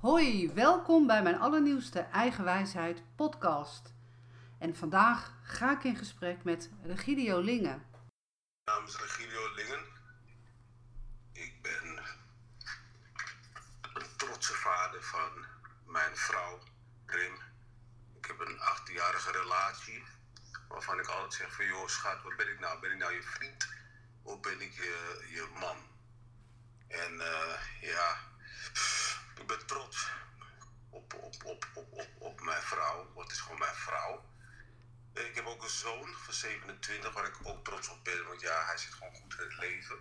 Hoi, welkom bij mijn allernieuwste Eigen Wijsheid podcast. En vandaag ga ik in gesprek met Regidio Lingen. Mijn naam is Regidio Lingen. Ik ben een trotse vader van mijn vrouw Rim. Ik heb een 18-jarige relatie waarvan ik altijd zeg van joh schat, wat ben ik nou? Ben ik nou je vriend of ben ik je, je man? En eh, ja, ik ben trots op, op, op, op, op, mijn vrouw, het is gewoon mijn vrouw. Ik heb ook een zoon van 27 waar ik ook trots op ben, want ja, hij zit gewoon goed in het leven.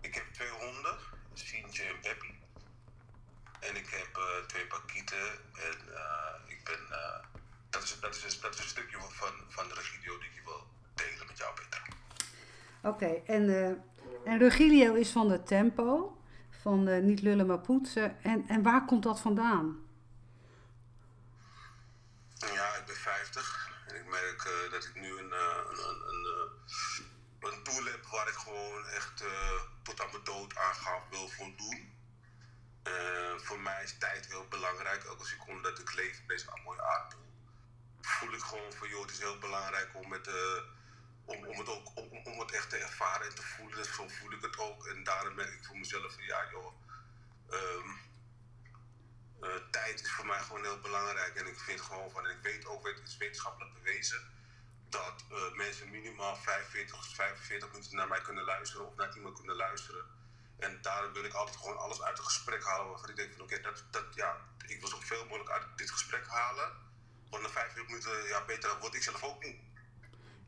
Ik heb twee honden, Sientje en Peppy. En ik heb eh, twee pakieten en eh, ik ben, eh, dat, is, dat, is, dat is een stukje van, van de Regidio die ik wil delen met jou, Peter. Oké, en, en Regilio is van de Tempo, van eh, Niet Lullen Maar Poetsen. En, en waar komt dat vandaan? Ja, ik ben 50 en ik merk eh, dat ik nu een, eh, een, een, een, een doel heb waar ik gewoon echt tot aan mijn dood aan wil voldoen. Voor mij is tijd heel belangrijk. Elke seconde dat ik leef op deze mooie aardbol, voel ik gewoon van joh, het is heel belangrijk om het, eh, om, om, het ook, om, om het echt te en te voelen. Zo voel ik het ook. En daarom merk ik voor mezelf van ja joh, ehm, eh, tijd is voor mij gewoon heel belangrijk. En ik vind gewoon van, en ik weet ook, het is wetenschappelijk bewezen, dat eh, mensen minimaal 45 tot 45 minuten naar mij kunnen luisteren of naar iemand kunnen luisteren. En daarom wil ik altijd gewoon alles uit het gesprek halen waarvan ik denk van oké, dat, dat, ja, ik wil zoveel mogelijk uit dit gesprek halen. Want na 45 minuten, ja, beter word ik zelf ook niet.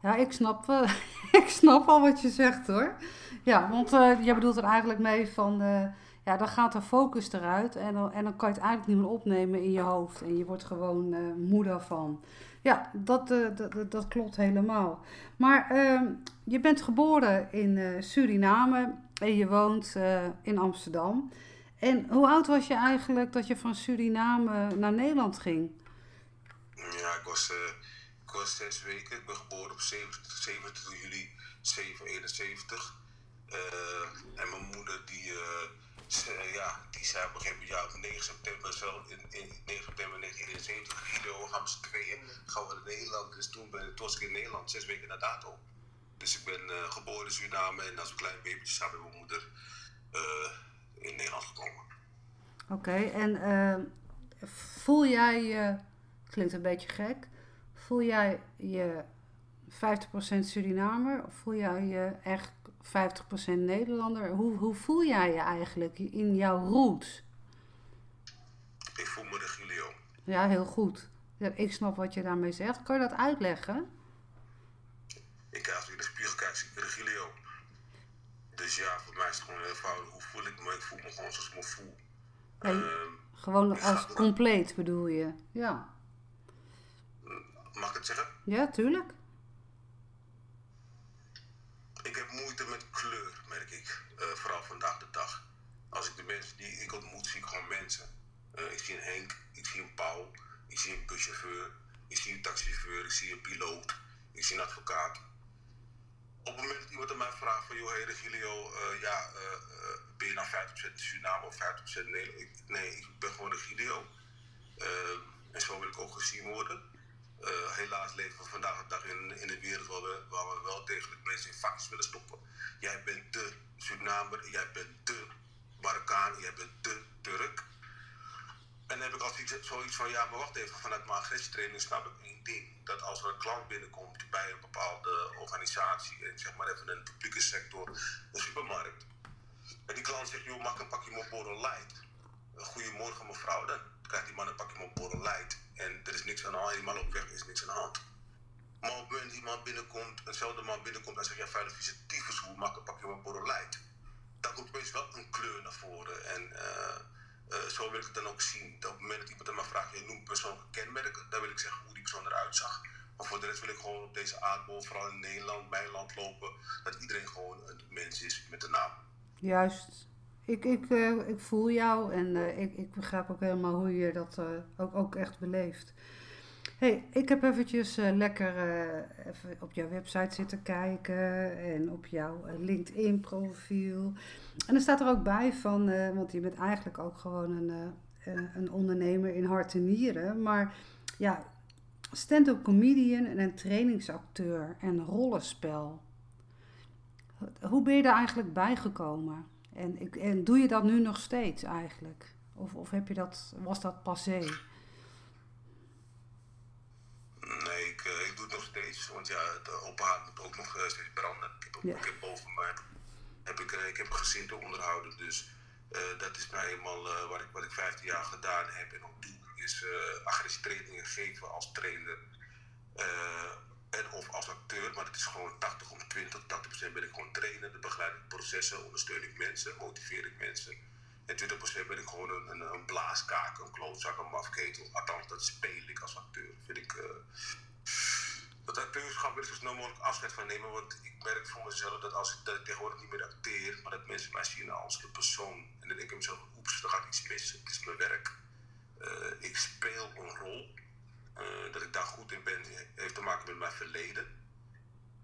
Ja, ik snap, wel- ik snap al wat je zegt hoor. Ja, want eh jij bedoelt er eigenlijk mee van, eh, ja, dan gaat de focus eruit en dan, en dan kan je het eigenlijk niet meer opnemen in je hoofd. En je wordt gewoon eh moe daarvan. Ja, dat, eh, dat, dat, klopt helemaal. Maar ehm, je bent geboren in eh, Suriname en je woont eh, in Amsterdam. En hoe oud was je eigenlijk dat je van Suriname naar Nederland ging? Ja, ik was, eh, ik was zes weken. Ik ben geboren op 27, 27 juli 771. Eh, en mijn moeder die, eh, ze- ja, die zei op een gegeven moment, ja, op 9 september, in, in 9 september 1971, Guido, gaan we z'n gaan we naar Nederland. Dus toen, ben, toen was ik in Nederland, zes weken na dato. Dus ik ben eh, geboren in Suriname en als een klein babytje samen met mijn moeder eh, in Nederland gekomen. Oké, en eh, voel jij je, klinkt een beetje gek, voel jij je 50% Surinamer of voel jij je echt 50% Nederlander? Hoe, hoe voel jij je eigenlijk in jouw roots? Ik voel me de Gilio. Ja, heel goed. Ik snap wat je daarmee zegt. Kan je dat uitleggen? Ik als ik in de spiegel kijk, zie ik Regilio. Dus ja, voor mij is het gewoon heel eenvoudig. Hoe voel ik me? Ik voel me gewoon zoals ik me voel. Nee. Ehm, Gewoon als compleet bedoel je? Ja. Mag ik het zeggen? Ja, tuurlijk. Ik heb moeite met kleur, merk ik. Eh, vooral vandaag de dag. Als ik de mensen die ik ontmoet, zie ik gewoon mensen. Eh, ik zie een Henk, ik zie een Paul, ik zie een buschauffeur, ik zie een taxichauffeur, ik zie een piloot, ik zie een advocaat. Op het moment dat iemand aan mij vraagt van, joh, hey Regilio, eh, ja, ben je nou 50% Suriname of 50% Nederland? Ik, nee, ik ben gewoon Regilio. En zo wil ik ook gezien worden. Eh, helaas leven we vandaag de dag in, in een wereld waar we, waar we wel degelijk mensen in vakjes willen stoppen. Jij bent de Surinamer, jij bent de Marokkaan, jij bent de Turk. En dan heb ik altijd iets- zoiets van, ja, maar wacht even, vanuit mijn agressietraining snap ik één ding. Dat als er een klant binnenkomt bij een bepaalde organisatie, en zeg maar even een publieke sector, een supermarkt. En die klant zegt, joh, mag ik een pakje Marlboro Light? Goedemorgen mevrouw, die man een pakje Marlboro Light. En er is niks aan de hand, die man op weg is niks aan de hand. Maar op het moment die man binnenkomt, eenzelfde man binnenkomt en zegt, ja, vuile vieze tyfus, hoe mag ik een pakje Marlboro Light? Dan komt opeens wel een kleur naar voren. En eh, eh, zo wil ik het dan ook zien. Dat op het moment dat iemand aan mij vraagt, je noemt persoonlijke kenmerken, dan wil ik zeggen hoe die persoon eruit zag. Maar voor de rest wil ik gewoon op deze aardbol, vooral in Nederland, mijn land lopen, dat iedereen gewoon een mens is met een naam. Juist. Ik, ik, eh, ik voel jou en eh, ik, ik begrijp ook helemaal hoe je dat eh, ook, ook echt beleeft. hey, ik heb eventjes lekker even op jouw website zitten kijken en op jouw LinkedIn profiel. En er staat er ook bij van, want je bent eigenlijk ook gewoon een, een ondernemer in hart en nieren. Maar ja, stand-up comedian en een trainingsacteur en rollenspel. Hoe ben je daar eigenlijk bijgekomen? En, en doe je dat nu nog steeds eigenlijk? Of, of heb je dat, was dat passé? Nee, ik, ik doe het nog steeds. Want ja, de open haard moet ook nog steeds branden. Ik heb, ja. ik heb boven mij heb ik, ik heb een gezin te onderhouden. Dus uh, dat is nou eenmaal uh, wat, ik, wat ik 15 jaar gedaan heb en ook doe. Is uh, agressietrainingen geven als trainer en of als acteur. Maar het is gewoon 80 om 20, 80% ben ik gewoon trainer. De begeleid ik processen, ondersteun ik mensen, motiveer ik mensen. En 20% ben ik gewoon een, een, blaaskaak, een klootzak, een mafketel. Althans, dat speel ik als acteur. Vind ik dat acteurschap wil ik zo snel mogelijk afscheid van nemen. Want ik merk voor mezelf dat als ik, ik tegenwoordig niet meer acteer, maar dat mensen mij zien als een persoon. En dan denk ik mezelf, oeps, er gaat iets mis. Het is mijn werk. Uh, ik speel een rol. Uh, dat ik daar goed in ben, heeft te maken met mijn verleden.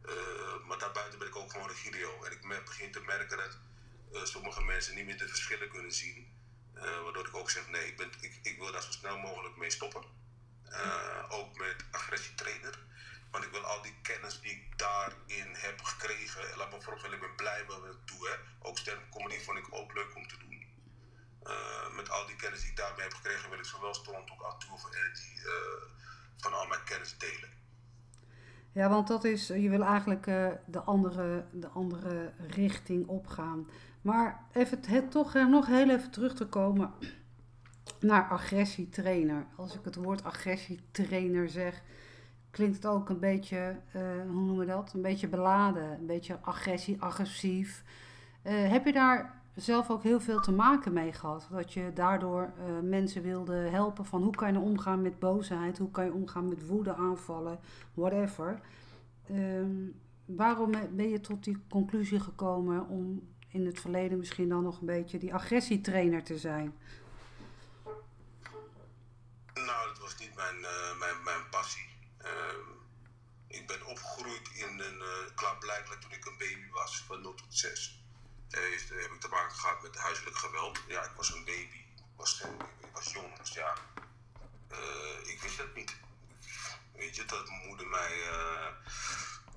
Uh, maar daarbuiten ben ik ook gewoon een video. En ik begin te merken dat sommige mensen niet meer de verschillen kunnen zien. waardoor ik ook zeg, nee, ik, ben, ik, ik wil daar zo snel mogelijk mee stoppen. ook met agressietrainer. Want ik wil al die kennis die ik daarin heb gekregen, laat me voorop ik ben blij met wat ik. Hè. Ook stand comedy vond ik ook leuk om te doen. Uh, met al die kennis die ik daarmee heb gekregen, wil ik zowel ook aan toe voor energy van al mijn kennis delen. Ja, want dat is, je wil eigenlijk uh, de, andere, de andere richting opgaan. Maar even het, toch nog heel even terug te komen naar agressietrainer. Als ik het woord agressietrainer zeg, klinkt het ook een beetje, hoe noemen we dat? Een beetje beladen, een beetje agressie, agressief. Heb je daar zelf ook heel veel te maken mee gehad? Dat je daardoor uh, mensen wilde helpen van hoe kan je nou omgaan met boosheid, hoe kan je omgaan met woede aanvallen, whatever. Ehm, waarom ben je tot die conclusie gekomen om in het verleden misschien dan nog een beetje die agressietrainer te zijn? Nou, dat was niet mijn, mijn, mijn passie. Uh, ik ben opgegroeid in een uh, klaarblijkelijk toen ik een baby was, van 0 tot 6. Uh, heb ik te maken gehad met huiselijk geweld. Ja, ik was een baby. Ik was, ik jong, dus ja. Eh, ik wist het niet. Weet je, dat moeder mij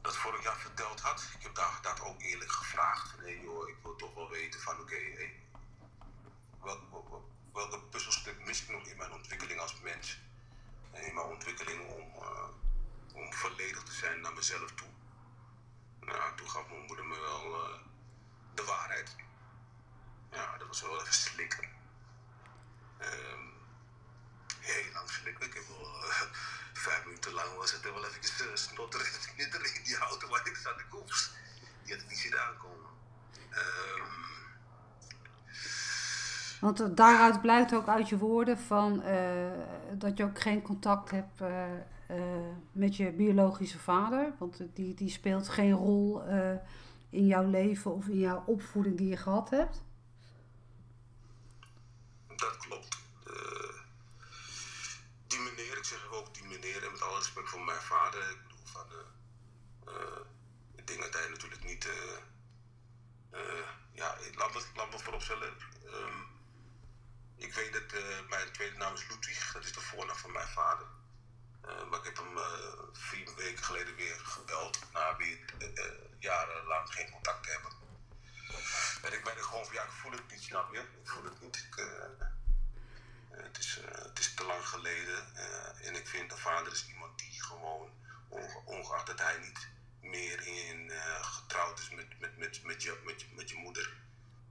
dat vorig jaar verteld had. Ik heb daar, dat ook eerlijk gevraagd. Nee joh, ik wil toch wel weten van oké, hey, welke, puzzelstuk mis ik nog in mijn ontwikkeling als mens? in mijn ontwikkeling om, om volledig te zijn naar mezelf toe. Nou, toen gaf mijn moeder me wel de waarheid. Ja, dat was wel even slikken. Um, heel lang slikken. Ik heb wel uh, vijf minuten lang was het wel even uh, snotterig in die auto waar ik zat. Ik oeps, die had ik niet zien aankomen. Um, want daaruit blijkt ook uit je woorden van, dat je ook geen contact hebt met je biologische vader. Want die, die speelt geen rol in jouw leven of in jouw opvoeding die je gehad hebt. Dat klopt. die meneer, ik zeg ook die meneer, en met alle respect voor mijn vader, ik bedoel van dingen dat hij natuurlijk niet. ja, laat me, laat me vooropstellen. Um, ik weet dat uh, mijn tweede naam is Ludwig, dat is de voornaam van mijn vader. Maar ik heb hem uh, vier weken geleden weer gebeld, na weer jarenlang geen contact te hebben. En ik ben er gewoon van, ja, ik voel het niet, snap je? Ik voel het niet. Ik, het, is, het is te lang geleden. en ik vind, de vader is iemand die gewoon, ongeacht dat hij niet meer in getrouwd is met, met, met, met, je, met, met je moeder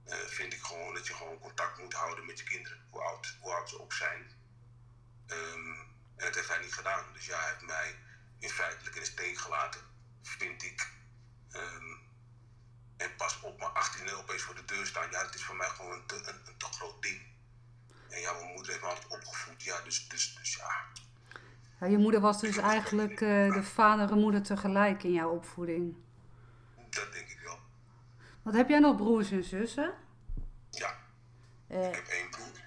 vind ik gewoon dat je gewoon contact moet houden met je kinderen, hoe oud, hoe oud ze ook zijn. Um, en dat heeft hij niet gedaan. Dus ja, hij heeft mij in feitelijk in de steek gelaten, vind ik. Um, en pas op mijn 18e opeens voor de deur staan, ja, het is voor mij gewoon een te, een, een te groot ding. En ja, mijn moeder heeft me altijd opgevoed, ja, dus, dus, dus ja. ja je moeder was dus eigenlijk uh, de vader en moeder tegelijk in jouw opvoeding? Dat denk ik wel. Wat heb jij nog broers en zussen? Ja. Uh, ik heb één broer.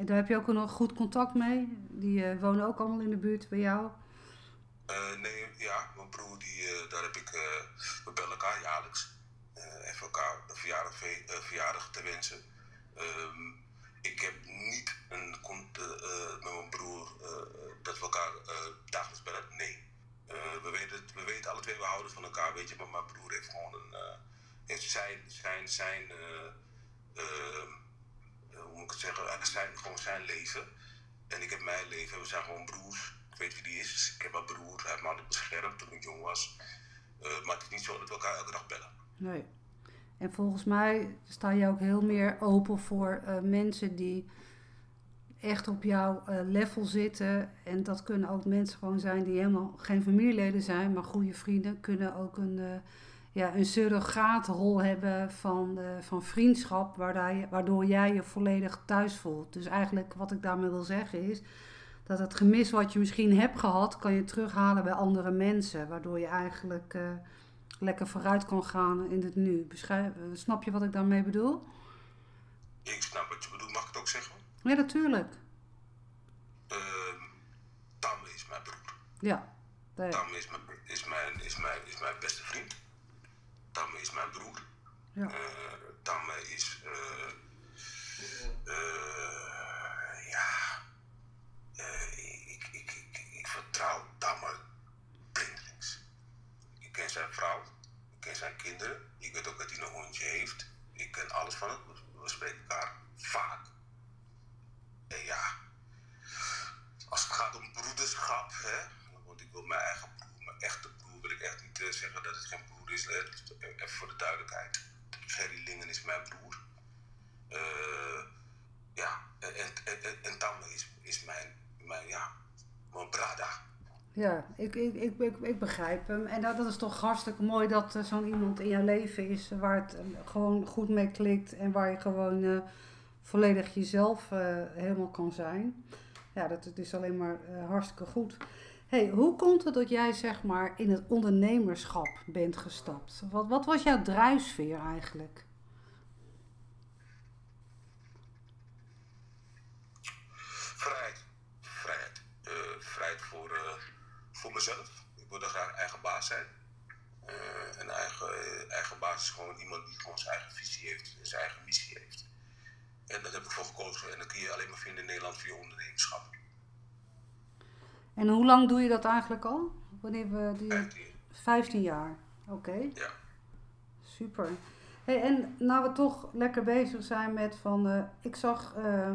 En daar heb je ook nog goed contact mee? Die eh, wonen ook allemaal in de buurt bij jou? Eh, nee, ja, mijn broer, die, eh, daar heb ik, we bellen elkaar jaarlijks. even elkaar een verjaardag, verjaardag te wensen. Ehm, ik heb niet een, met mijn broer dat we elkaar dagelijks bellen. Nee. we, weten, we weten alle twee, we houden van elkaar, weet je. Maar mijn broer heeft gewoon een, zijn, zijn, zijn ehm, moet ik het zeggen, zijn, gewoon zijn leven. En ik heb mijn leven, we zijn gewoon broers. Ik weet wie die is. Ik heb mijn broer, hij heeft me beschermd toen ik jong was. maar het is niet zo dat we elkaar elke dag bellen. Nee. En volgens mij sta je ook heel meer open voor mensen die echt op jouw uh, level zitten. En dat kunnen ook mensen gewoon zijn die helemaal geen familieleden zijn, maar goede vrienden. Kunnen ook een, uh, ja, een surrogaatrol hebben van, uh, van vriendschap, waardoor, jij je volledig thuis voelt. Dus eigenlijk wat ik daarmee wil zeggen is dat het gemis wat je misschien hebt gehad, kan je terughalen bij andere mensen. Waardoor je eigenlijk lekker vooruit kan gaan in het nu. Beschrijf, snap je wat ik daarmee bedoel? Ik snap wat je bedoelt. Mag ik het ook zeggen? Ja, natuurlijk. Uh, Tam is mijn broer. Ja. Tam is mijn, is, mijn, is, mijn, is mijn beste vriend. Tam is mijn broer. Ja. Uh, Tam is... Uh, ja... ik, ik, ik, ik vertrouw Tamme blindelings. Ik ken zijn vrouw. Ik ken zijn kinderen. Ik weet ook dat hij een hondje heeft. Ik ken alles van hem. We spreken elkaar vaak. En ja, als het gaat om broederschap, hè, want ik wil mijn eigen broer, mijn echte echt niet uh, zeggen dat het geen broer is. Even voor de duidelijkheid. Gerry Lingen is mijn broer. Uh, ja, en, en, en, Tamme is, is mijn, mijn, ja, mijn brada. Ja, ik, ik, ik, ik, begrijp hem. En dat, dat is toch hartstikke mooi dat uh, zo'n iemand in jouw leven is waar het gewoon goed mee klikt en waar je gewoon volledig jezelf helemaal kan zijn. Ja, dat, is alleen maar hartstikke goed. Hey, hoe komt het dat jij zeg maar in het ondernemerschap bent gestapt? Wat, wat was jouw drijfveer eigenlijk? Vrijheid. Vrijheid. Uh, vrijheid voor, voor mezelf. Ik wil graag eigen baas zijn. en eigen, eigen baas is gewoon iemand die gewoon zijn eigen visie heeft, zijn eigen missie heeft. En daar heb ik voor gekozen. En dat kun je alleen maar vinden in Nederland via ondernemerschap. En hoe lang doe je dat eigenlijk al? Wanneer we die... 15. 15 jaar, oké. Okay. Ja. Super. Hey, en nou we toch lekker bezig zijn met van... Uh, ik zag, uh,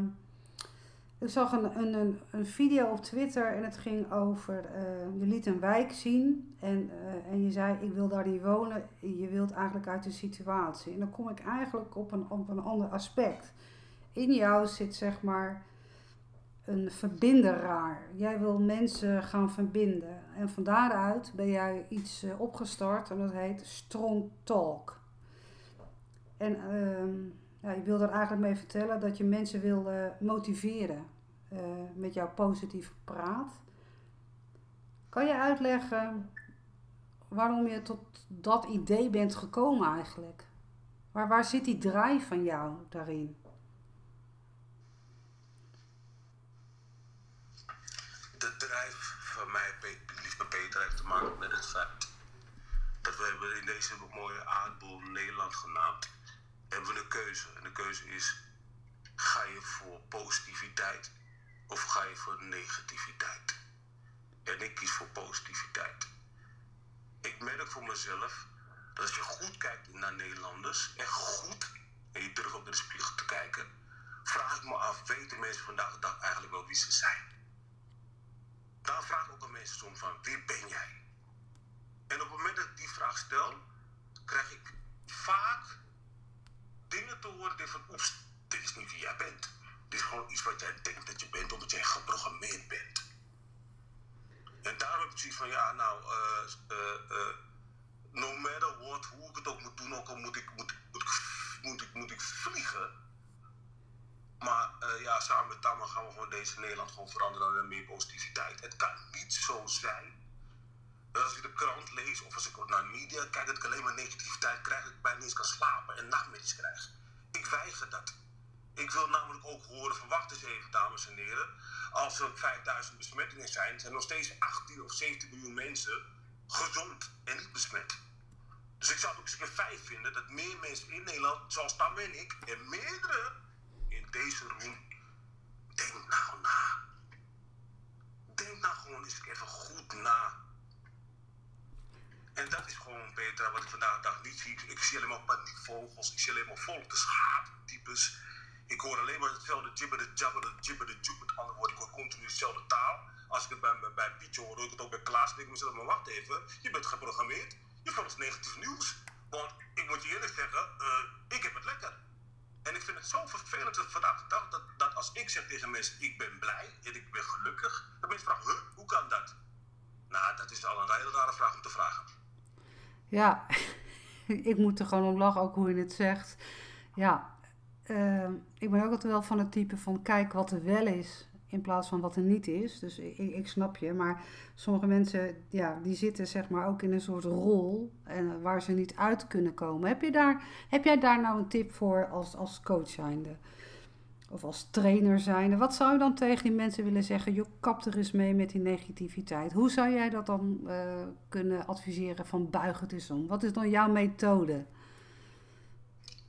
ik zag een, een, een video op Twitter en het ging over... Uh, je liet een wijk zien en, en je zei ik wil daar niet wonen. Je wilt eigenlijk uit de situatie. En dan kom ik eigenlijk op een, op een ander aspect in jou zit zeg maar een verbinderaar. Jij wil mensen gaan verbinden. En van daaruit ben jij iets uh, opgestart en dat heet Strong Talk. En uh, ja, je wil er eigenlijk mee vertellen dat je mensen wil uh, motiveren uh, met jouw positieve praat. Kan je uitleggen waarom je tot dat idee bent gekomen eigenlijk? Waar, waar zit die draai van jou daarin? de drijf van mij, lieve Peter, heeft te maken met het feit dat we hebben in deze mooie aardbol Nederland genaamd, hebben we een keuze. En de keuze is, ga je voor positiviteit of ga je voor negativiteit? En ik kies voor positiviteit. Ik merk voor mezelf dat als je goed kijkt naar Nederlanders, echt goed, en je durft op de spiegel te kijken, vraag ik me af, weten mensen vandaag de dag eigenlijk wel wie ze zijn? dan vraag ik ook aan mensen soms van, wie ben jij? En op het moment dat ik die vraag stel, krijg ik vaak dingen te horen die van, oeps, dit is niet wie jij bent. Dit is gewoon iets wat jij denkt dat je bent, omdat jij geprogrammeerd bent. En daarom heb ik zoiets van, ja, nou, uh, uh, uh, no matter what, hoe ik het ook moet doen, ook al moet ik, moet, moet, moet, ik, moet ik vliegen maar ja, samen met Tamma gaan we gewoon deze Nederland gewoon veranderen naar meer positiviteit. Het kan niet zo zijn als ik de krant lees of als ik naar media kijk, dat ik alleen maar negativiteit krijg, dat ik bijna niet kan slapen en nachtmerries krijg. Ik weiger dat. Ik wil namelijk ook horen van wacht eens even, dames en heren. Als er 5000 besmettingen zijn, zijn nog steeds 18 of 17 miljoen mensen gezond en niet besmet. Dus ik zou het ook eens keer fijn vinden dat meer mensen in Nederland, zoals Tam en ik, en meerdere deze room, denk nou na. Denk nou gewoon eens even goed na. Dat Petra, wat ik vandaag de dag niet zie. Ik zie alleen maar paniekvogels, ik zie alleen maar volk, schaaptypes. Ik hoor alleen maar hetzelfde jibberde, jabberde, jibberde, jubber, met andere woorden. Ik hoor continu dezelfde taal. Als ik het bij, bij, Pietje hoor, hoor ik het ook bij Klaas. denk ik maar wacht even, je bent geprogrammeerd. Je volgt negatief nieuws. Want ik moet je eerlijk zeggen, uh, ik heb het lekker. En ik vind het zo vervelend vandaag de dag dat, dat als ik zeg tegen mensen, ik ben blij en ik ben gelukkig, dan mensen vragen, huh, hoe kan dat? Nou, dat is al een hele rare vraag om te vragen. Ja, ik moet er gewoon om lachen, ook hoe je het zegt. Ja, uh, ik ben ook altijd wel van het type van kijk wat er wel is in plaats van wat er niet is. Dus ik, ik snap je, maar sommige mensen, ja, die zitten zeg maar ook in een soort rol en, waar ze niet uit kunnen komen. Heb, je daar, heb jij daar nou een tip voor als, als coach zijnde? Of als trainer zijnde? Wat zou je dan tegen die mensen willen zeggen? Je kap er eens mee met die negativiteit. Hoe zou jij dat dan uh, kunnen adviseren van buig het eens om? Wat is dan jouw methode?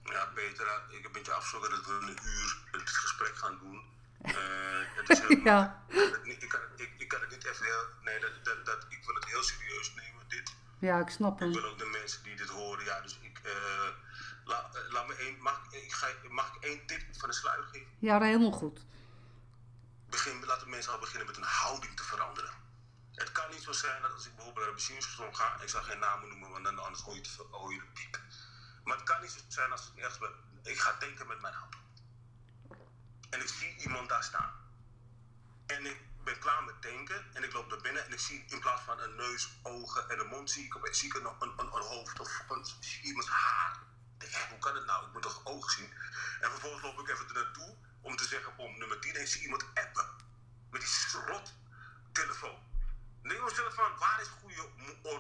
Ja, Petra, ik heb met je afgesproken dat we een uur het gesprek gaan doen. Uh, het is ja. ik, kan, ik, ik, kan het niet even heel. Nee, dat, dat, dat, ik wil het heel serieus nemen, dit. Ja, ik snap hem. Ik wil ook de mensen die dit horen, ja, dus ik. Uh, la, laat me één, mag, ik ga, mag ik één tip van de sluier geven? Ja, dat helemaal goed. Begin, laten mensen al beginnen met een houding te veranderen. Het kan niet zo zijn dat als ik bijvoorbeeld naar de benzinestation ga, ik zal geen namen noemen, want dan anders hoor je, te, hoor je de piep. Maar het kan niet zo zijn als ik ergens ben, ik ga denken met mijn auto. En ik zie iemand daar staan. En ik ben klaar met denken en ik loop naar binnen en ik zie in plaats van een neus, ogen en een mond, zie ik, zie ik nog een, een, een, hoofd of een, iemands haar. Ik hoe kan het nou? Ik moet toch ogen zien? En vervolgens loop ik even er naartoe om te zeggen om nummer 10 en zie iemand appen. Met die slot telefoon. Neem mezelf van, waar is goede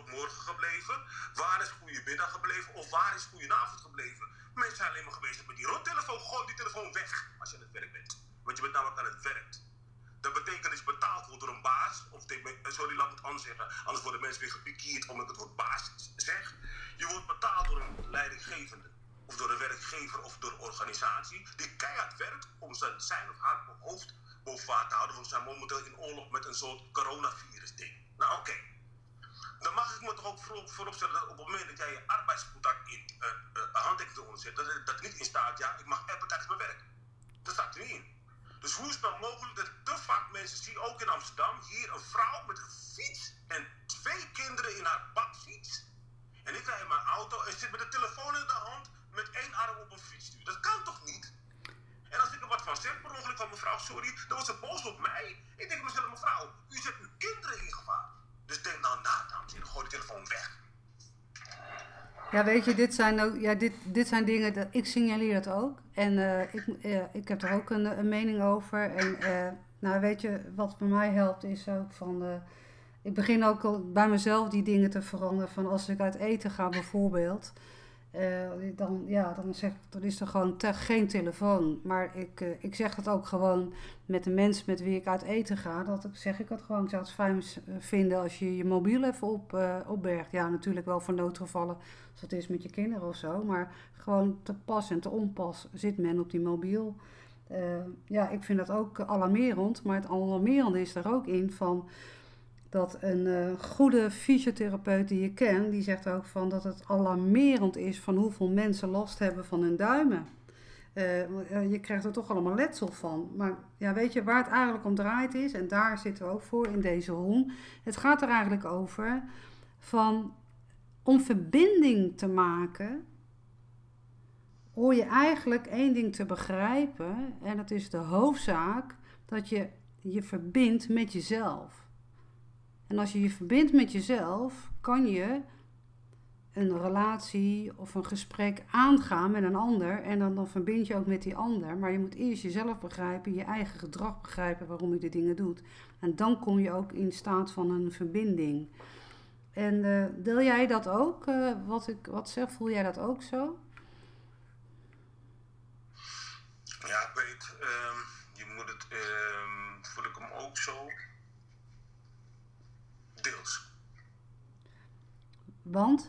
morgen gebleven? Waar is goede middag gebleven? Of waar is goede avond gebleven? Mensen zijn alleen maar geweest met die rottelefoon. Gooi die telefoon weg als je aan het werk bent. Want je bent namelijk aan het werk. Dat betekent dat je betaald wordt door een baas. Of sorry, laat het anders. Anders worden mensen weer gepikeerd omdat ik het woord baas zeg. Je wordt betaald door een leidinggevende. Of door een werkgever of door een organisatie. Die keihard werkt om zijn, zijn of haar hoofd boven water te houden. Want we zijn momenteel in oorlog met een soort coronavirus ding. Nou oké dan mag ik me toch ook vooropstellen dat op het moment dat jij je arbeidscontact in uh, uh, handtekening dat, dat niet in staat, ja, ik mag appen tijdens mijn werk. Dat staat er niet in. Dus hoe is het mogelijk dat te vaak mensen zie, ook in Amsterdam, hier een vrouw met een fiets en twee kinderen in haar bakfiets. En ik rij in mijn auto en zit met de telefoon in de hand met één arm op een fiets. Dat kan toch niet? En als ik er wat van zeg, per ongeluk van mevrouw, sorry, dan was ze boos op mij. Ik denk mezelf, mevrouw, u zet uw kinderen in gevaar. Dus denk nou na, dames en gooi de telefoon weg. Ja, weet je, dit zijn, ook, ja, dit, dit zijn dingen, dat, ik signaleer het ook. En uh, ik, uh, ik heb er ook een, een mening over. En uh, nou, weet je, wat bij mij helpt is ook van... ik begin ook bij mezelf die dingen te veranderen. Van als ik uit eten ga bijvoorbeeld... Uh, dan, ja, dan, zeg, is er gewoon geen telefoon. Maar ik, uh, ik zeg het ook gewoon met de mensen met wie ik uit eten ga. Dat zeg ik het gewoon. Ik zou het fijn vinden als je je mobiel even op, opbergt. Ja, natuurlijk wel voor noodgevallen, als het is met je kinderen of zo. Maar gewoon te pas en te onpas zit men op die mobiel. ja, ik vind dat ook alarmerend. Maar het alarmerende is er ook in van dat een uh, goede fysiotherapeut die je kent, die zegt ook van dat het alarmerend is van hoeveel mensen last hebben van hun duimen. Uh, je krijgt er toch allemaal letsel van. Maar ja, weet je waar het eigenlijk om draait is, en daar zitten we ook voor in deze room. Het gaat er eigenlijk over van om verbinding te maken, hoor je eigenlijk één ding te begrijpen. En dat is de hoofdzaak dat je je verbindt met jezelf. En als je je verbindt met jezelf, kan je een relatie of een gesprek aangaan met een ander. En dan, dan verbind je ook met die ander. Maar je moet eerst jezelf begrijpen, je eigen gedrag begrijpen waarom je de dingen doet. En dan kom je ook in staat van een verbinding. En uh, deel jij dat ook? Uh, wat ik wat zeg, voel jij dat ook zo? Ja, ik weet, um, je moet het, um, voel ik hem ook zo. Want?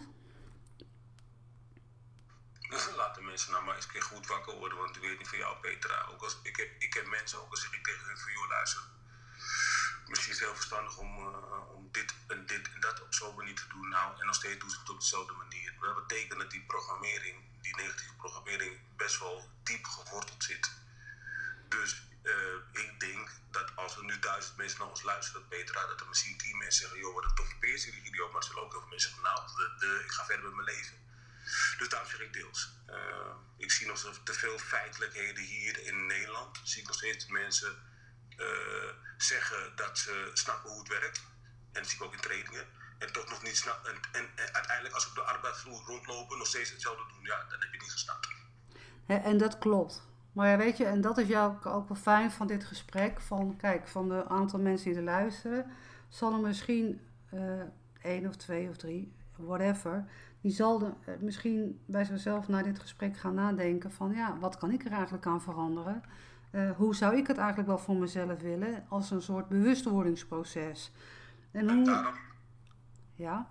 Laat de mensen nou maar eens een keer goed wakker worden, want ik weet niet van jou, Petra. Ook als, ik, heb, ik heb mensen, ook als ik tegen hun van, joh, luister. misschien is het heel verstandig om, uh, om dit en dit en dat op zo'n manier te doen. Nou, en nog steeds doen ze het op dezelfde manier. Dat betekent dat die programmering, die negatieve programmering, best wel diep geworteld zit. Dus uh, ik denk dat als er nu duizend mensen naar ons luisteren, Petra, dat er misschien tien mensen zeggen: joh, wat een toffe video, maar er zullen ook heel veel mensen zeggen: nou, de, ik ga verder met mijn leven. Dus daarom zeg ik deels. Uh, ik zie nog te veel feitelijkheden hier in Nederland. Zie ik nog steeds mensen uh, zeggen dat ze snappen hoe het werkt. En dat zie ik ook in trainingen. En toch nog niet snappen. En, en, en, uiteindelijk, als ik op de arbeidsvloer rondlopen, nog steeds hetzelfde doen, ja, dan heb je niet gesnapt. En dat klopt. Maar ja, weet je, en dat is jou ook wel fijn van dit gesprek. Van kijk, van de aantal mensen die er luisteren, zal er misschien uh, één of twee of drie, whatever, die zal de, uh, misschien bij zichzelf na dit gesprek gaan nadenken van ja, wat kan ik er eigenlijk aan veranderen? Uh, hoe zou ik het eigenlijk wel voor mezelf willen als een soort bewustwordingsproces? En, hoe... daarom, ja?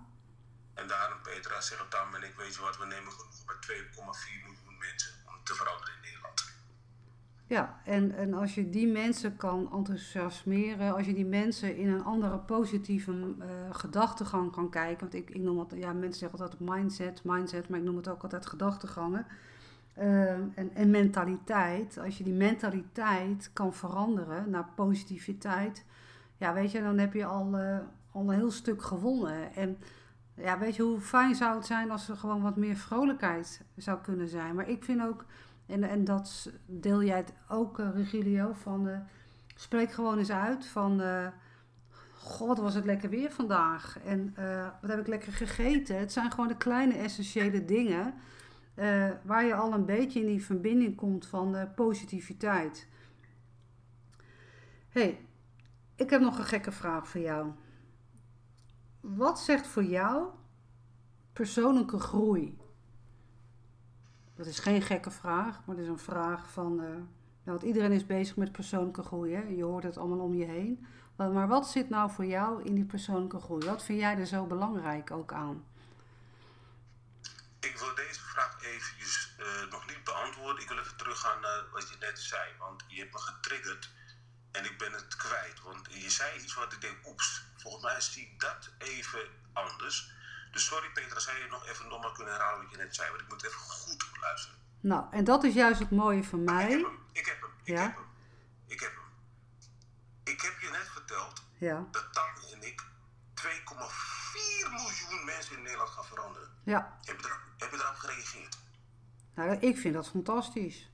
En daarom, Petra, zeg het dan en ik weet je wat, we nemen genoeg bij 2,4 miljoen mensen om te veranderen in Nederland. Ja, en, en als je die mensen kan enthousiasmeren, als je die mensen in een andere positieve uh, gedachtegang kan kijken. Want ik, ik noem het, ja, mensen zeggen altijd mindset, mindset, maar ik noem het ook altijd gedachtegangen. Uh, en, en mentaliteit. Als je die mentaliteit kan veranderen naar positiviteit, ja, weet je, dan heb je al, uh, al een heel stuk gewonnen. En ja, weet je, hoe fijn zou het zijn als er gewoon wat meer vrolijkheid zou kunnen zijn. Maar ik vind ook en, en dat deel jij het ook, uh, Regilio, van spreek gewoon eens uit van... God, was het lekker weer vandaag. En wat heb ik lekker gegeten. Het zijn gewoon de kleine essentiële dingen... waar je al een beetje in die verbinding komt van positiviteit. hey, ik heb nog een gekke vraag voor jou. Wat zegt voor jou persoonlijke groei? Dat is geen gekke vraag, maar het is een vraag van. Uh, nou, want iedereen is bezig met persoonlijke groei. Hè? Je hoort het allemaal om je heen. Maar, maar, wat zit nou voor jou in die persoonlijke groei? Wat vind jij er zo belangrijk ook aan? Ik wil deze vraag eventjes uh, nog niet beantwoorden. Ik wil even teruggaan naar wat je net zei. Want je hebt me getriggerd en ik ben het kwijt. Want je zei iets wat ik denk, oeps, volgens mij zie ik dat even anders. Dus sorry Petra, zou je nog even nogmaals kunnen herhalen wat je net zei? Want ik moet even goed luisteren. Nou, en dat is juist het mooie van mij. Ik heb hem, ik heb hem, ik ja? heb hem. Ik heb hem. Ik heb je net verteld ja. dat Tanja en ik 2,4 miljoen mensen in Nederland gaan veranderen. Ja. Heb je, erop, heb je erop gereageerd? Nou, ik vind dat fantastisch.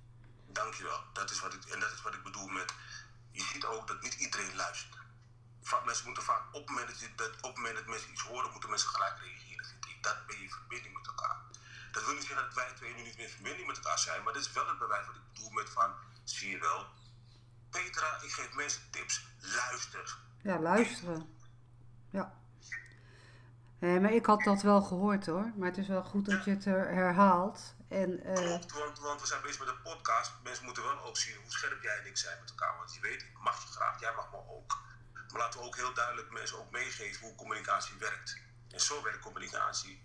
Dankjewel. Dat is wat ik, en dat is wat ik bedoel met... Je ziet ook dat niet iedereen luistert. Mensen moeten vaak op het, moment dat, op het moment dat mensen iets horen, moeten mensen gelijk reageren. Vind ik. Dat ben je in verbinding met elkaar. Dat wil niet zeggen dat wij twee nu niet meer in verbinding met elkaar zijn, maar dit is wel het bewijs wat ik bedoel met van, zie je wel, Petra, ik geef mensen tips, luister. Ja, luisteren. Ja. Nee, maar ik had dat wel gehoord hoor. Maar het is wel goed dat je het herhaalt. En, uh... Klopt, want, want we zijn bezig met een podcast. Mensen moeten wel ook zien hoe scherp jij en ik zijn met elkaar. Want je weet, ik mag je graag, jij mag me ook. Maar laten we ook heel duidelijk mensen ook meegeven hoe communicatie werkt. En zo werkt communicatie.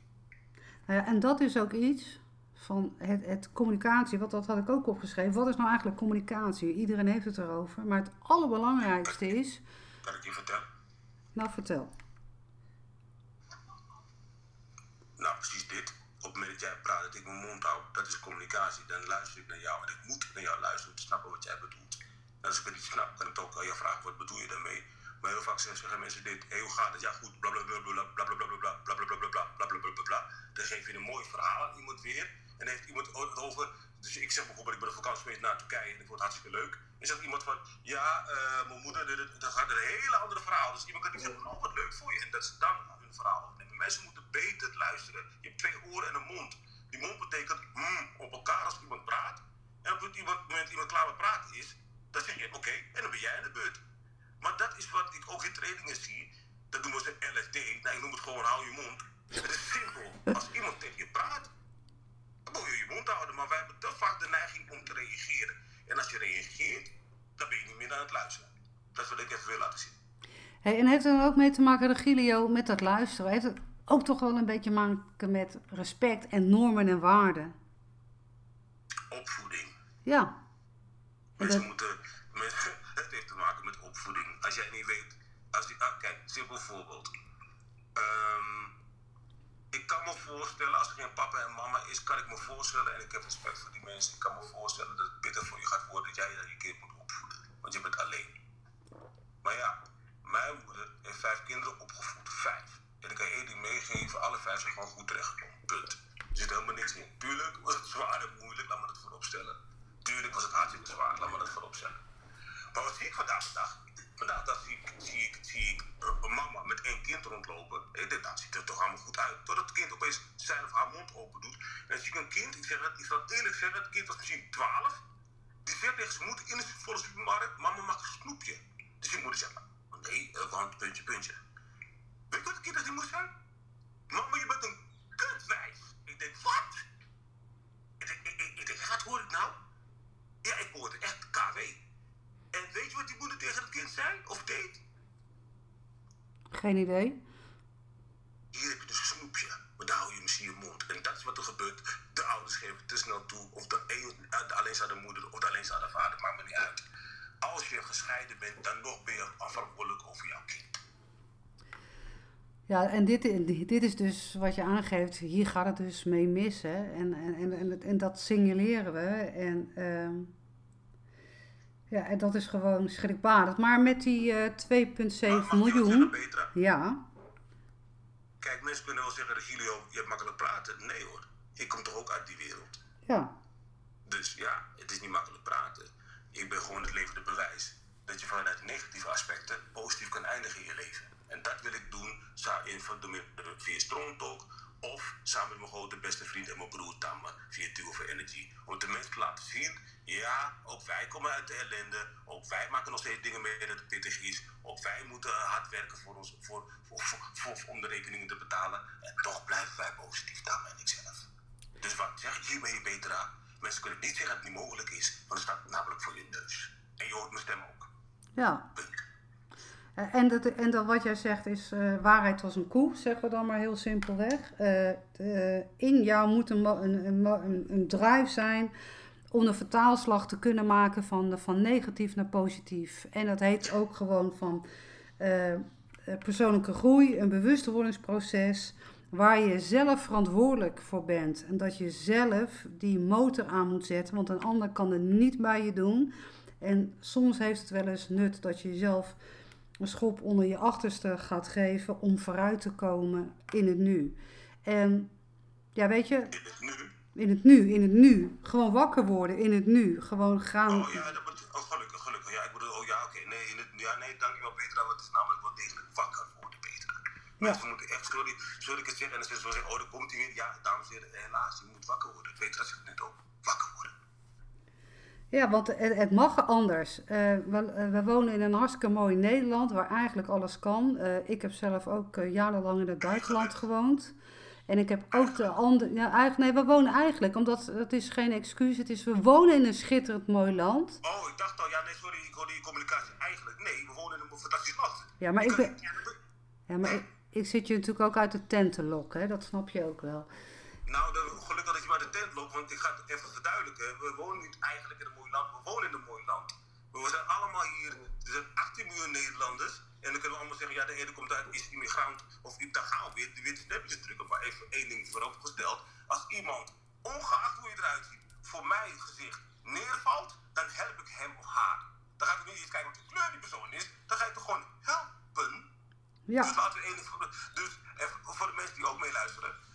Nou ja, en dat is ook iets van het, het communicatie, wat dat had ik ook opgeschreven. Wat is nou eigenlijk communicatie? Iedereen heeft het erover. Maar het allerbelangrijkste is. Kan ik je vertellen? Nou, vertel. Nou, precies dit. Op het moment dat jij praat, dat ik mijn mond hou, dat is communicatie. Dan luister ik naar jou en ik moet naar jou luisteren om te snappen wat jij bedoelt. En als ik het niet snap, kan ik ook aan jou vragen, wat bedoel je daarmee? Maar heel vaak zeggen mensen dit, hey, hoe gaat het? Ja goed, bla bla bla bla bla bla bla bla bla bla bla bla bla bla bla bla Dan geef je een mooi verhaal aan iemand weer. En heeft iemand over, dus ik zeg bijvoorbeeld, ik ben op vakantie geweest naar Turkije en ik vond het hartstikke leuk. En zegt iemand van, ja, uh, mijn moeder, dan gaat een hele andere verhaal. Dus iemand kan niet zeggen, oh wat leuk voor je. En dat ze dan hun verhaal opnemen. Mensen moeten beter luisteren. Je hebt twee oren en een mond. Die mond betekent mm, op elkaar als iemand praat. En op het moment iemand klaar met praten is, dan zeg je oké, en dan ben jij in de beurt. Maar dat is wat ik ook in trainingen zie. Dat noemen ze LSD. Nou, ik noem het gewoon hou je mond. Het is simpel. Als iemand tegen je praat, dan moet je je mond houden. Maar wij hebben te vaak de neiging om te reageren. En als je reageert, dan ben je niet meer aan het luisteren. Dat wat ik even wil laten zien. Hey, en heeft er ook mee te maken, Regilio, met dat luisteren? Heeft het ook toch wel een beetje maken met respect en normen en waarden? Opvoeding. Ja. Mensen moeten... Mensen, het heeft te maken met opvoeding. Als jij niet weet Als ik, ah, kijk, simpel voorbeeld. Ehm, ik kan me voorstellen, als er geen papa en mama is, kan ik me voorstellen, en ik heb respect voor die mensen, ik kan me voorstellen dat het pittig voor je gaat worden dat jij je kind moet opvoeden. Want je bent alleen. Maar ja, mijn moeder heeft vijf kinderen opgevoed. Vijf. En ik kan één ding meegeven, alle vijf zijn gewoon goed terechtgekomen. Punt. Er zit helemaal niks in. Tuurlijk was het zwaar en moeilijk, laat me dat voorop stellen. Tuurlijk was het hartstikke zwaar, laat me dat voorop stellen. Maar wat zie ik vandaag de? Vandaag dag zie ik, zie ik, zie eh, mama met één kind rondlopen. Ik denk, dat ziet er toch allemaal goed uit. Totdat het kind opeens zijn of haar mond open doet. En zie ik een kind, ik, zeg het, ik zal eerlijk zeggen, het kind was misschien 12. Die zegt tegen zijn moeder in de supermarkt, mama mag een snoepje. Dus die moeder zegt, nee, uh, want puntje, puntje. Weet je wat kind die moest zijn? Mama, je bent een kutwijf. Ik denk, wat? Ik denk, ik, ik, ik hoor ik nou? Ja, ik hoorde echt KW. En weet je wat die moeder tegen het kind zei of deed? Geen idee. Hier heb je dus een snoepje, maar daar hou je misschien je mond. En dat is wat er gebeurt. De ouders geven te snel toe, of de, een, de alleenstaande moeder of de alleenstaande vader, maakt me niet uit. Als je gescheiden bent, dan nog ben je afhankelijk over jouw kind. Ja, en dit, dit is dus wat je aangeeft, hier gaat het dus mee mis. Hè? En, en, en, en dat signaleren we. En, uh, ja, en dat is gewoon schrikbarend. Maar met die uh, 2,7 miljoen. Ja. Kijk, mensen kunnen wel zeggen, Regilio, je hebt makkelijk praten. Nee hoor, ik kom toch ook uit die wereld. Ja. Dus ja, het is niet makkelijk praten. Ik ben gewoon het levende bewijs dat je vanuit negatieve aspecten positief kan eindigen in je leven. En dat wil ik doen via Strong Talk of samen met mijn grote beste vriend en mijn broer Tamme via Duo for Energy. Om de mensen te laten zien, ja, ook wij komen uit de ellende. Ook wij maken nog steeds dingen mee dat het pittig is. Ook wij moeten hard werken voor ons, voor, voor, voor, om de rekeningen te betalen. En toch blijven wij positief, Tamme en ikzelf. Dus wat zeg ik hiermee beter aan? Mensen kunnen niet zeggen dat het niet mogelijk is, want het staat namelijk voor je neus. En je hoort mijn stem ook. Ja. En, dat, en dat wat jij zegt is uh, waarheid als een koe, zeggen we dan maar heel simpelweg. Uh, uh, in jou moet een, een, een, een drive zijn om een vertaalslag te kunnen maken van, van negatief naar positief. En dat heet ook gewoon van persoonlijke groei, een bewustwordingsproces waar je zelf verantwoordelijk voor bent. En dat je zelf die motor aan moet zetten, want een ander kan het niet bij je doen. En soms heeft het wel eens nut dat je zelf een schop onder je achterste gaat geven om vooruit te komen in het nu. En ja, weet je. In het nu? In het nu, in het nu. Gewoon wakker worden in het nu. Gewoon gaan. Oh ja, dat wordt, oh, gelukkig, gelukkig. Ja, ik bedoel, oh ja, oké. Nee, in het, ja, nee, dankjewel Petra. Het is namelijk wel degelijk wakker worden, Petra. Mensen ja. moeten echt, sorry, sorry ik het zeg, en dan ze zeggen, oh, dan komt hij weer. Ja, dames en heren, helaas, je moet wakker worden. Petra zegt net ook. Ja, want het, mag anders. Uh, we, we, wonen in een hartstikke mooi Nederland waar eigenlijk alles kan. Uh, ik heb zelf ook jarenlang in het buitenland gewoond. En ik heb ook de andere. Ja, eigenlijk, nee, we wonen eigenlijk, omdat het is geen excuus. Het is, we wonen in een schitterend mooi land. Oh, ik dacht al, ja, nee, sorry, ik hoorde die communicatie. Eigenlijk, nee, we wonen in een fantastisch land. Ja, maar ik, ben. Ja, maar ik, ik, zit je natuurlijk ook uit de tent te lokken, hè? dat snap je ook wel. Nou, de, gelukkig dat je maar de tent loopt, want ik ga het even verduidelijken. We wonen niet eigenlijk in een mooi land, we wonen in een mooi land. We zijn allemaal hier, er zijn 18 miljoen Nederlanders. En dan kunnen we allemaal zeggen, ja, de ene komt uit, is immigrant. Of daar gaan we weer, de witte drukken. Maar even één ding vooropgesteld. Als iemand, ongeacht hoe je eruit ziet, voor mijn gezicht neervalt, dan help ik hem of haar. Dan ga ik niet eens kijken wat de kleur die persoon is. Dan ga ik toch gewoon helpen. Ja. Dus laten we één Dus voor de mensen die ook meeluisteren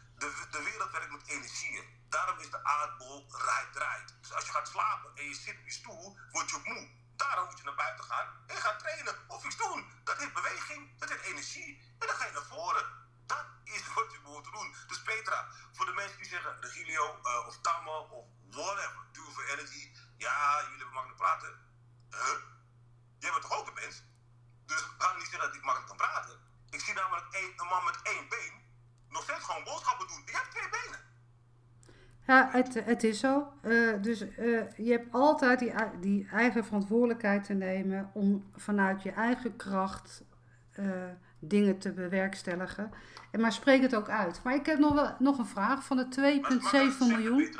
de, wereld werkt met energieën. Daarom is de aardbol draait, draait. Dus als je gaat slapen en je zit op je stoel, word je moe. Daarom moet je naar buiten gaan en gaan trainen of iets doen. Dat heeft beweging, dat heeft energie en dan ga je naar voren. Dat is wat je moet doen. Dus Petra, voor de mensen die zeggen Regilio uh, of Tammo of whatever, Duo for Energy. Ja, jullie hebben makkelijk praten. Huh? Jij bent toch ook een mens? Dus ga niet zeggen dat ik makkelijk kan praten. Ik zie namelijk een man met één been nog steeds gewoon boodschappen doen. Die hebt twee benen. Ja, het, het is zo. Uh, dus uh, je hebt altijd die, die eigen verantwoordelijkheid te nemen om vanuit je eigen kracht uh, dingen te bewerkstelligen. En maar spreek het ook uit. Maar ik heb nog, wel, nog een vraag van de 2,7 miljoen.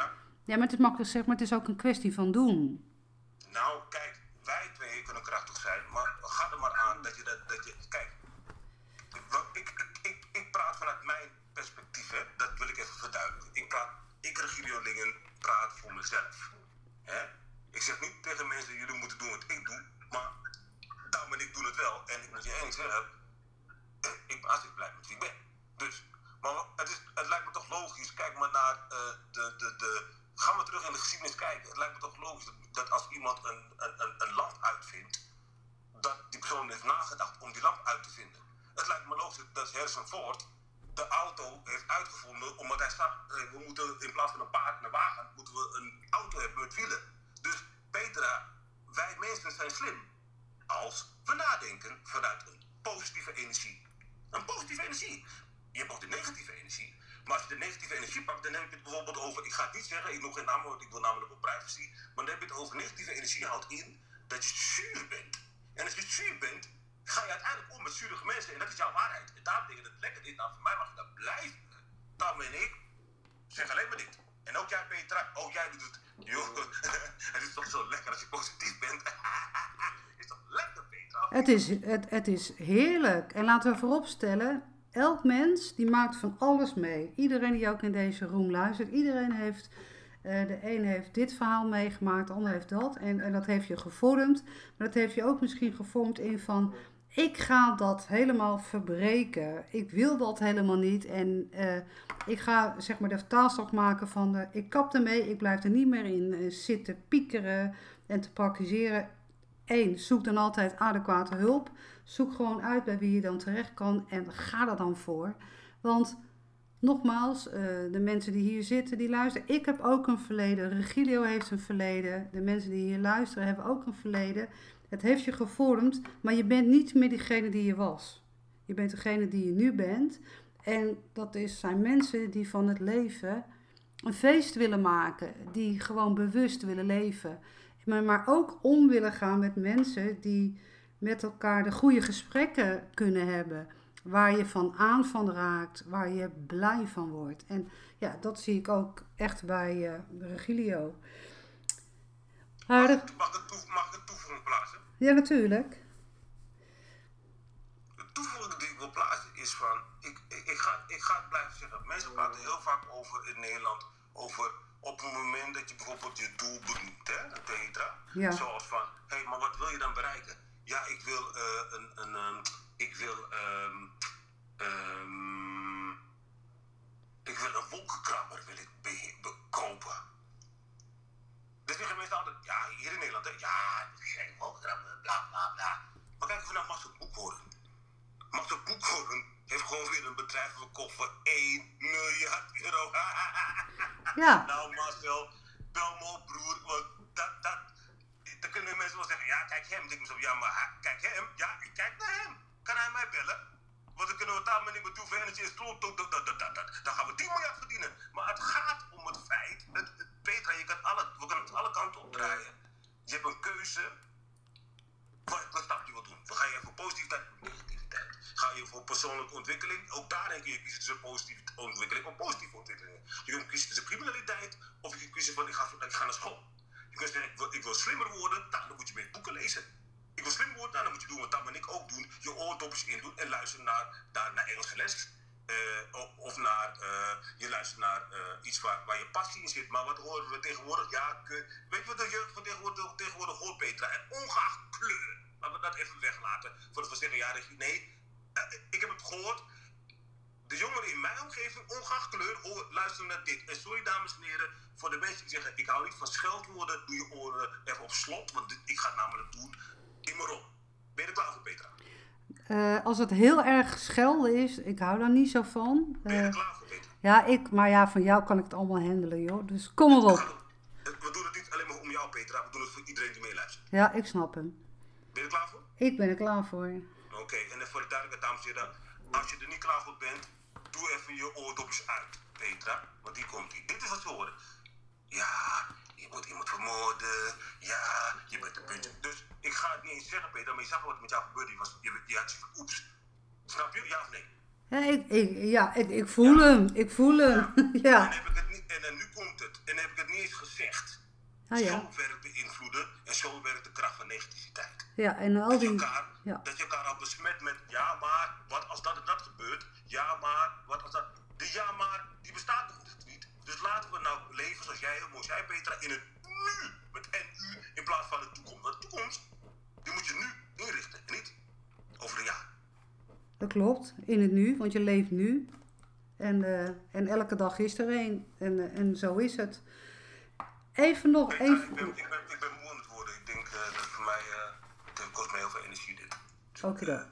Ja, maar het is makkelijk gezegd, maar het is ook een kwestie van doen. Nou, kijk, wij twee kunnen krachtig zijn, maar ga er maar aan dat je dat, dat je, kijk, ik, ik, ik, ik praat vanuit mijn perspectief, hè, dat wil ik even verduidelijken. Ik praat, ik Regilio Praat voor mezelf. Hè? Ik zeg niet tegen mensen, jullie moeten doen wat ik doe, maar Tam en ik doen het wel. En ik moet je eens zeggen, ik ben hartstikke blij met wie ik ben. Dus, maar het, is, het lijkt me toch logisch, kijk maar naar uh, de, de, de, gaan we terug in de geschiedenis kijken. Het lijkt me toch logisch dat, als iemand een, een, een lamp uitvindt, dat die persoon heeft nagedacht om die lamp uit te vinden. Het lijkt me logisch dat Ford de auto heeft uitgevonden omdat hij zag, we moeten in plaats van een paard en een wagen, moeten we een auto hebben met wielen. Dus Petra, wij mensen zijn slim als we nadenken vanuit een positieve energie. Een positieve energie. Je hebt ook de negatieve energie. Maar als je de negatieve energie pakt, dan heb je het bijvoorbeeld over, ik ga het niet zeggen, ik nog geen naam, ik wil namelijk op privacy, maar dan heb je het over negatieve energie houdt in dat je zuur bent. En als je zuur bent, ga je uiteindelijk om met zurige mensen en dat is jouw waarheid. En daarom denk ik dat het lekker is, nou voor mij mag je dat blijven. Tam en ik zeg alleen maar dit. En ook jij Petra, ook jij doet het. Joh, het is toch zo lekker als je positief bent. is toch lekker Petra? Het is, het, het is heerlijk. En laten we vooropstellen, elk mens die maakt van alles mee. Iedereen die ook in deze room luistert, iedereen heeft... Uh, de een heeft dit verhaal meegemaakt, de ander heeft dat. En, en dat heeft je gevormd. Maar dat heeft je ook misschien gevormd in van ik ga dat helemaal verbreken. Ik wil dat helemaal niet. En uh, ik ga zeg maar de vertaalstok maken van ik kap ermee. Ik blijf er niet meer in uh, zitten piekeren en te praktiseren. Eén, zoek dan altijd adequate hulp. Zoek gewoon uit bij wie je dan terecht kan en ga er dan voor. Want nogmaals, de mensen die hier zitten, die luisteren. Ik heb ook een verleden. Regilio heeft een verleden. De mensen die hier luisteren hebben ook een verleden. Het heeft je gevormd, maar je bent niet meer diegene die je was. Je bent degene die je nu bent. En dat is, zijn mensen die van het leven een feest willen maken. Die gewoon bewust willen leven. Maar, maar ook om willen gaan met mensen die met elkaar de goede gesprekken kunnen hebben. Waar je van aan van raakt, waar je blij van wordt. En ja, dat zie ik ook echt bij uh, Regilio. Mag, ik, mag, ik mag ik toevoeging plaatsen? Ja, natuurlijk. De toevoeging die ik wil plaatsen is van, ik, ik, ik, ga, ik ga het blijven zeggen. Mensen praten heel vaak over in Nederland, over op het moment dat je bijvoorbeeld je doel benoemt, hè, Petra. Ja. Zoals van, hé, hey, maar wat wil je dan bereiken? Ja, ik wil uh, een, een um, ik wil, um, um, ik wil een wolkenkrabber wil ik be bekopen. Dus zeggen mensen altijd, ja, hier in Nederland, hè, ja, geen wolkenkrabber, bla bla bla. Maar kijk even naar Max Boekhoorn. Max Boekhoorn heeft gewoon weer een bedrijf verkocht voor 1 miljard euro. ja. Nou Marcel, bel me op broer, want dat, dat, dan kunnen mensen wel zeggen, ja kijk hem. Ik zo, ja maar kijk hem, ja ik kijk naar hem. Kan hij mij bellen? Want dan kunnen we daar maar niet meer doen voor en stroom. Dan gaan we 10 miljard verdienen. Maar het gaat om het feit, het, Petra, je kan alle, we kunnen het alle kanten opdraaien. Je hebt een keuze. Wat stap je wil doen? Ga je voor positiviteit of negativiteit? Ga je voor persoonlijke ontwikkeling? Ook daarin kun je kiezen tussen positieve ontwikkeling of positieve ontwikkeling. Je kunt kiezen tussen criminaliteit of je kunt kiezen van ik ga, naar school. Je kunt zeggen ik wil, ik wil slimmer worden, nou, dan moet je meer boeken lezen. Ik wil slim worden, nou, dan moet je doen wat Tam en ik ook doen. Je oordopjes in doen en luisteren naar, naar, naar les. Uh, of naar, uh, je luistert naar uh, iets waar, waar je passie in zit. Maar wat horen we tegenwoordig? Ja, weet je wat de jeugd van tegenwoordig, tegenwoordig hoort, Petra? En ongeacht kleur. Laten we dat even weglaten. Voordat we zeggen, ja, nee. ik heb het gehoord. De jongeren in mijn omgeving, ongeacht kleur, luisteren naar dit. En sorry, dames en heren, voor de mensen die zeggen: Ik hou niet van scheldwoorden, doe je oren even op slot. Want ik ga het namelijk doen. In rol. Ben je er klaar voor, Petra? Uh, als het heel erg schelden is, ik hou daar niet zo van. Uh, ben je er klaar voor, Petra? Ja, ik, maar ja, van jou kan ik het allemaal handelen, joh. Dus kom erop. We doen het niet alleen maar om jou, Petra. We doen het voor iedereen die meeluistert. Ja, ik snap hem. Ben je er klaar voor? Ik ben er klaar voor. Oké, okay, en voor de duidelijkheid, dames en heren. Als je er niet klaar voor bent, doe even je oordopjes uit, Petra. Want die komt hier. Dit is wat ze horen. Ja, moet iemand vermoorden. Ja, je bent een puntje. Dus ik ga het niet eens zeggen, Peter, maar je zag wat met jou gebeurde. Je, was, je, je had van, oeps. Snap je? Ja of nee? Ja, ik, ik, ja, ik, ik voel ja. hem. Ik voel hem. Ja. ja. En, heb ik het niet, en, en nu komt het. En heb ik het niet eens gezegd. Ah, ja. Zo werkt beïnvloeden en zo werkt de kracht van negativiteit. Ja, en al Dat je, die... elkaar, Ja. dat je elkaar al besmet met ja maar, wat als dat en dat gebeurt? Ja maar, wat als dat... De ja maar, die bestaat niet. Dus laten we nou leven zoals jij heel mooi zei Petra, in het nu. Met NU in plaats van de toekomst. Want de toekomst, die moet je nu inrichten en niet over een jaar. Dat klopt, in het nu, want je leeft nu. En, eh, en elke dag is er een. En, eh, en zo is het. Even nog, Petra, even... ik, ben, ik, ben, ik ben moe aan het worden. Ik denk eh, dat voor mij, het kost me heel veel energie dit. Dus, Oké dan.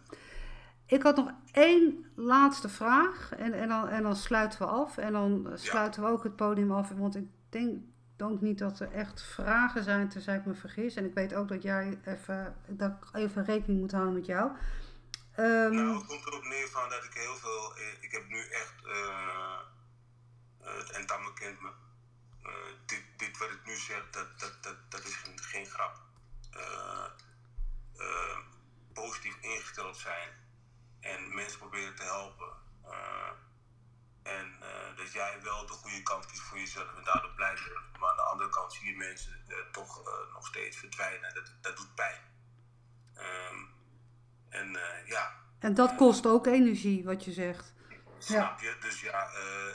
Ik had nog één laatste vraag en, en, dan, en dan sluiten we af. En dan sluiten we ook het podium af. Want ik denk ook niet dat er echt vragen zijn, tenzij ik me vergis. En ik weet ook dat jij even, dat ik even rekening moet houden met jou. Ehm, Nou, het komt erop neer van dat ik heel veel. eh, Ik heb nu echt. eh, eh, het entamme kent me. Dit, dit wat ik nu zeg, dat, dat, dat, dat is geen, geen grap. Positief ingesteld zijn en mensen proberen te helpen. Eh, en eh, dat jij wel de goede kant kiest voor jezelf en daardoor blij bent. Maar aan de andere kant zie je mensen eh, toch nog steeds verdwijnen. Dat, dat doet pijn. Ehm, en ja, en dat kost ook energie, wat je zegt. Snap je? Dus ja,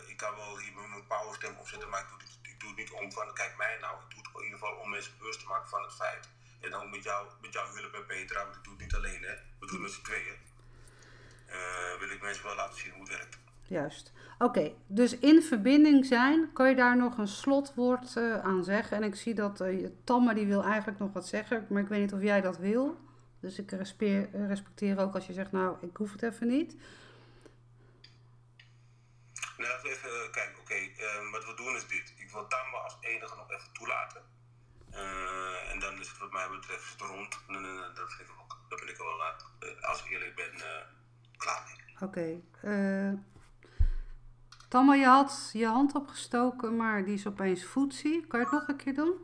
ik kan wel hier met mijn powerstem opzetten, maar ik doe, het, ik doe het niet om van, kijk mij nou. Ik doe het in ieder geval om mensen bewust te maken van het feit. En ook met, jou, met jouw hulp en Petra, want ik doe het niet alleen, hè. We doen het met z'n tweeën. Eh, wil ik mensen wel laten zien hoe het werkt. Juist. Oké, dus in verbinding zijn, kan je daar nog een slotwoord eh, aan zeggen? En ik zie dat Tamme die wil eigenlijk nog wat zeggen, maar ik weet niet of jij dat wil. Dus ik respeer, respecteer ook als je zegt, nou, ik hoef het even niet. Nou, laten we even kijken. Oké, eh, wat we doen is dit. Ik wil Tamba als enige nog even toelaten. En dan is het wat mij betreft rond. Nee, nee, nee, dat, vind ik ook, dat ben ik wel, als ik eerlijk ben, klaar mee. Oké. eh Tamme, je had je hand opgestoken, maar die is opeens voetzie. Kan je het nog een keer doen?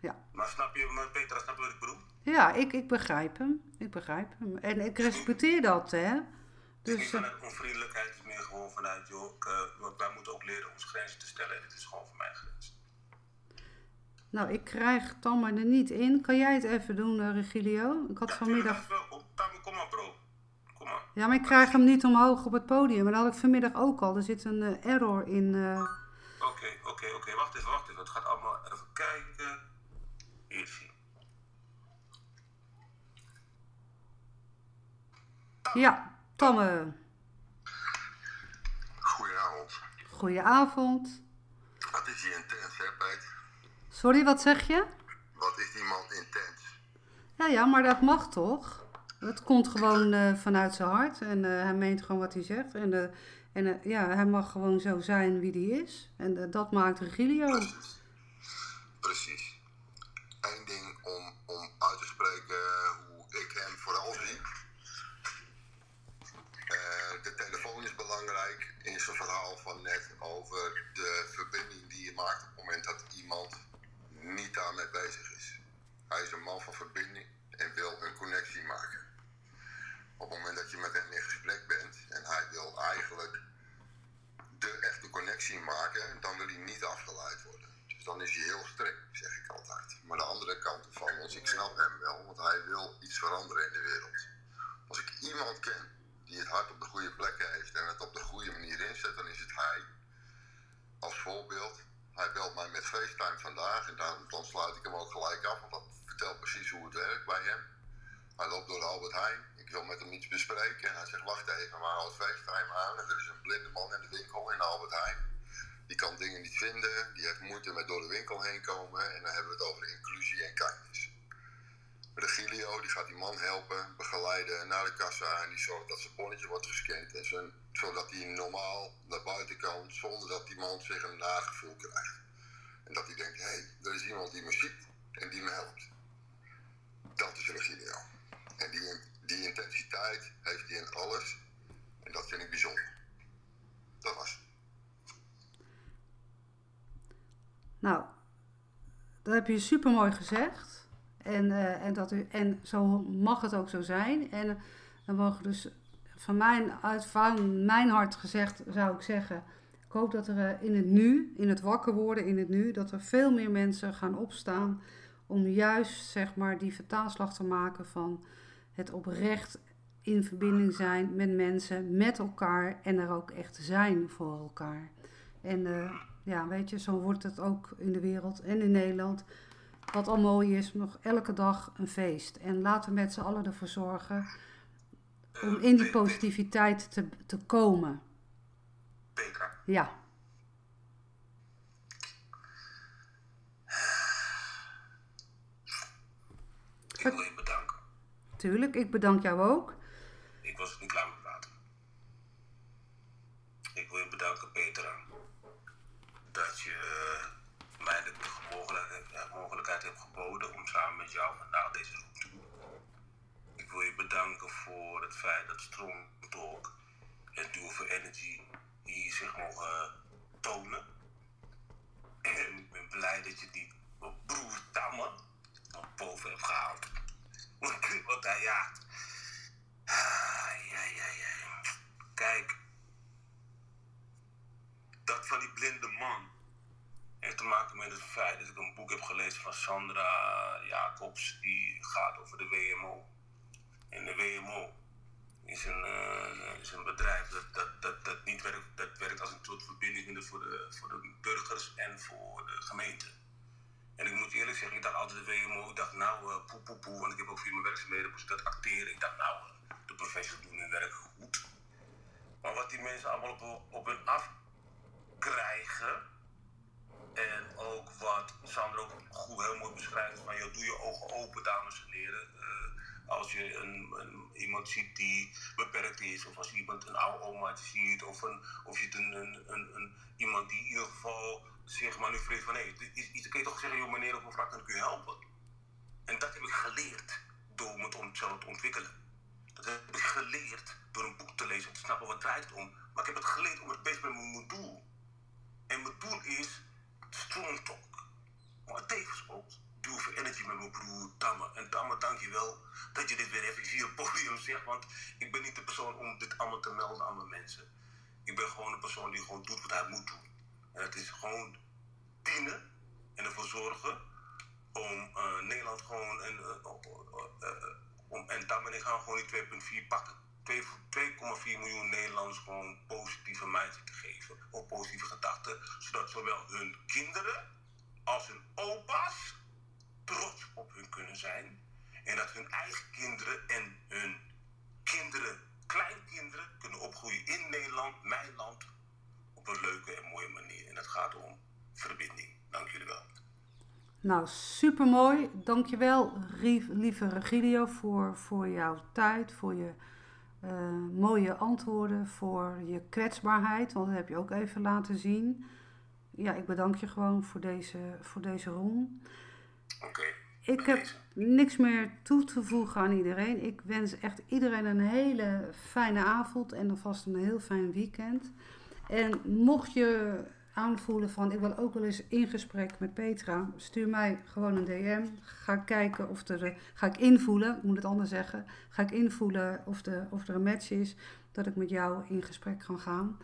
Ja. Maar snap je, maar Petra, snap je wat ik bedoel? Ja, ik, ik begrijp hem. Ik begrijp hem. En ik respecteer dat, hè. Het is niet Dus, vanuit onvriendelijkheid, het is meer gewoon vanuit, joh, eh, wij moeten ook leren onze grenzen te stellen. En dit is gewoon voor mijn grens. nou, ik krijg Tamme er niet in. Kan jij het even doen, eh, Regilio? Ik had Ja, vanmiddag... wel. Kom, Tammy, kom maar, bro. Ja, maar ik krijg hem niet omhoog op het podium. Maar dat had ik vanmiddag ook al. Er zit een eh, error in. eh, Oké, oké, oké. Wacht even, wacht even. Het gaat allemaal even kijken. Hier zie je. Ja, Tamme. Goedenavond. Goedenavond. Wat is die intens, hè, Peet? Sorry, wat zeg je? Wat is die man intens? Ja, ja, maar dat mag toch? Het komt gewoon eh, vanuit zijn hart. En eh, hij meent gewoon wat hij zegt. En, eh, en ja, hij mag gewoon zo zijn wie hij is. En dat maakt Regilio. Precies. Eén ding om, om uit te spreken hoe ik hem vooral zie. De telefoon is belangrijk in zijn verhaal van net over de verbinding die je maakt op het moment dat iemand niet daarmee bezig is. Hij is een man van verbinding en wil een connectie maken. Op het moment dat je met hem in gesprek bent en hij wil eigenlijk de echte connectie maken, dan wil hij niet afgeleid worden. Dus dan is hij heel strikt, zeg ik altijd. Maar de andere kant van ons, ik snap hem wel, want hij wil iets veranderen in de wereld. Als ik iemand ken die het hart op de goede plekken heeft en het op de goede manier inzet, dan is het hij. Als voorbeeld, hij belt mij met FaceTime vandaag en dan, dan sluit ik hem ook gelijk af, want dat vertelt precies hoe het werkt bij hem. Hij loopt door de Albert Heijn. Ik wil met hem iets bespreken. En hij zegt, wacht even, maar houdt FaceTime aan. En er is een blinde man in de winkel in de Albert Heijn. Die kan dingen niet vinden. Die heeft moeite met door de winkel heen komen. En dan hebben we het over inclusie en kindness. Regilio, die gaat die man helpen, begeleiden naar de kassa. En die zorgt dat zijn bonnetje wordt gescand. En zijn, zodat hij normaal naar buiten kan, zonder dat die man zich een nagevoel krijgt. En dat hij denkt, hé, hey, er is iemand die me ziet en die me helpt. Dat is Regilio. En die, die intensiteit heeft hij in alles. En dat vind ik bijzonder. Dat was het. Nou, dat heb je super mooi gezegd. En, eh, en, dat en zo mag het ook zo zijn. En eh, dan mogen dus van mijn, uit van mijn hart gezegd, zou ik zeggen, Ik hoop dat er eh, in het nu, in het wakker worden in het nu, dat er veel meer mensen gaan opstaan om juist zeg maar die vertaalslag te maken van het oprecht in verbinding zijn met mensen, met elkaar en er ook echt zijn voor elkaar. En ja, weet je, zo wordt het ook in de wereld en in Nederland. Wat al mooi is, nog elke dag een feest. En laten we met z'n allen ervoor zorgen om in die positiviteit te, te komen. Petra. Ja. Ik wil je bedanken. Tuurlijk, ik bedank jou ook. Ik was niet klaar met praten. Ik wil je bedanken, Petra. Dat je uh, mij de mogelijkheid, mogelijkheid hebt geboden om samen met jou vandaag deze roep te doen. Ik wil je bedanken voor het feit dat Strong Talk en Duo for Energy hier zich mogen tonen. En ik ben blij dat je die broer Tamme naar boven hebt gehaald. Want hij, ja. Ah, ja, ja, ja. Kijk. Dat van die blinde man heeft te maken met het feit dat ik een boek heb gelezen van Sandra Jacobs. Die gaat over de WMO. En de WMO is een, uh, is een bedrijf dat, dat, dat, niet werkt, dat werkt als een soort verbinding voor de, voor de burgers en voor de gemeente. En ik moet eerlijk zeggen, ik dacht altijd de WMO, ik dacht nou uh, poe poe poe, want ik heb ook via mijn werkzaamheden dat acteren. Ik dacht nou, de professionals doen hun werk goed. Maar wat die mensen allemaal op, op hun af krijgen, en ook wat Sandra ook heel mooi beschrijft, van joh, doe je ogen open dames en heren. Als je een, een, iemand ziet die beperkt is, of als iemand een oude oma ziet, of, een, of je een, een, een, iemand die in ieder geval zich manoeuvreert van hé, hey, dan kun je toch zeggen, joh meneer of mevrouw, kan ik u helpen? En dat heb ik geleerd door me zelf te ontwikkelen. Dat heb ik geleerd door een boek te lezen, om te snappen wat draait om. Maar ik heb het geleerd om het bezig met mijn doel. En mijn doel is strong talk. Maar tevens ook Duo for Energy met mijn broer Tamme. En Tamme, dank je wel dat je dit weer even op het podium zegt. Want ik ben niet de persoon om dit allemaal te melden aan mijn mensen. Ik ben gewoon een persoon die gewoon doet wat hij moet doen. En het is gewoon dienen en ervoor zorgen om uh, Nederland gewoon en, uh, en ik gaan gewoon die 2,4 pakken. 2,4 miljoen Nederlanders gewoon positieve mindset te geven. Of positieve gedachten. Zodat zowel hun kinderen als hun opa's kunnen zijn. En dat hun eigen kinderen en hun kinderen, kleinkinderen, kunnen opgroeien in Nederland, mijn land, op een leuke en mooie manier. En dat gaat om verbinding. Dank jullie wel. Nou, supermooi. Dankjewel, lieve Regilio, voor, voor jouw tijd, voor je uh, mooie antwoorden, voor je kwetsbaarheid, want dat heb je ook even laten zien. Ja, ik bedank je gewoon voor deze, voor deze room. Oké. Ik heb niks meer toe te voegen aan iedereen. Ik wens echt iedereen een hele fijne avond en alvast een heel fijn weekend. En mocht je aanvoelen van ik wil ook wel eens in gesprek met Petra, stuur mij gewoon een DM. Ga kijken of er, ga ik invoelen, ik moet het anders zeggen, ga ik invoelen of, de, of er een match is, dat ik met jou in gesprek kan gaan.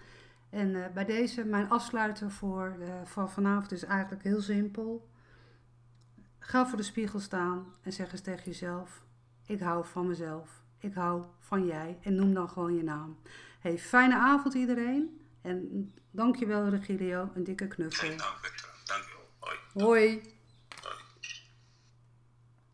En uh, bij deze, mijn afsluiter voor, uh, voor vanavond is eigenlijk heel simpel. Ga voor de spiegel staan en zeg eens tegen jezelf: Ik hou van mezelf. Ik hou van jij. En noem dan gewoon je naam. Hey, fijne avond iedereen. En dankjewel Regilio, een dikke knuffel. Dank. Dankjewel. Hoi. Hoi.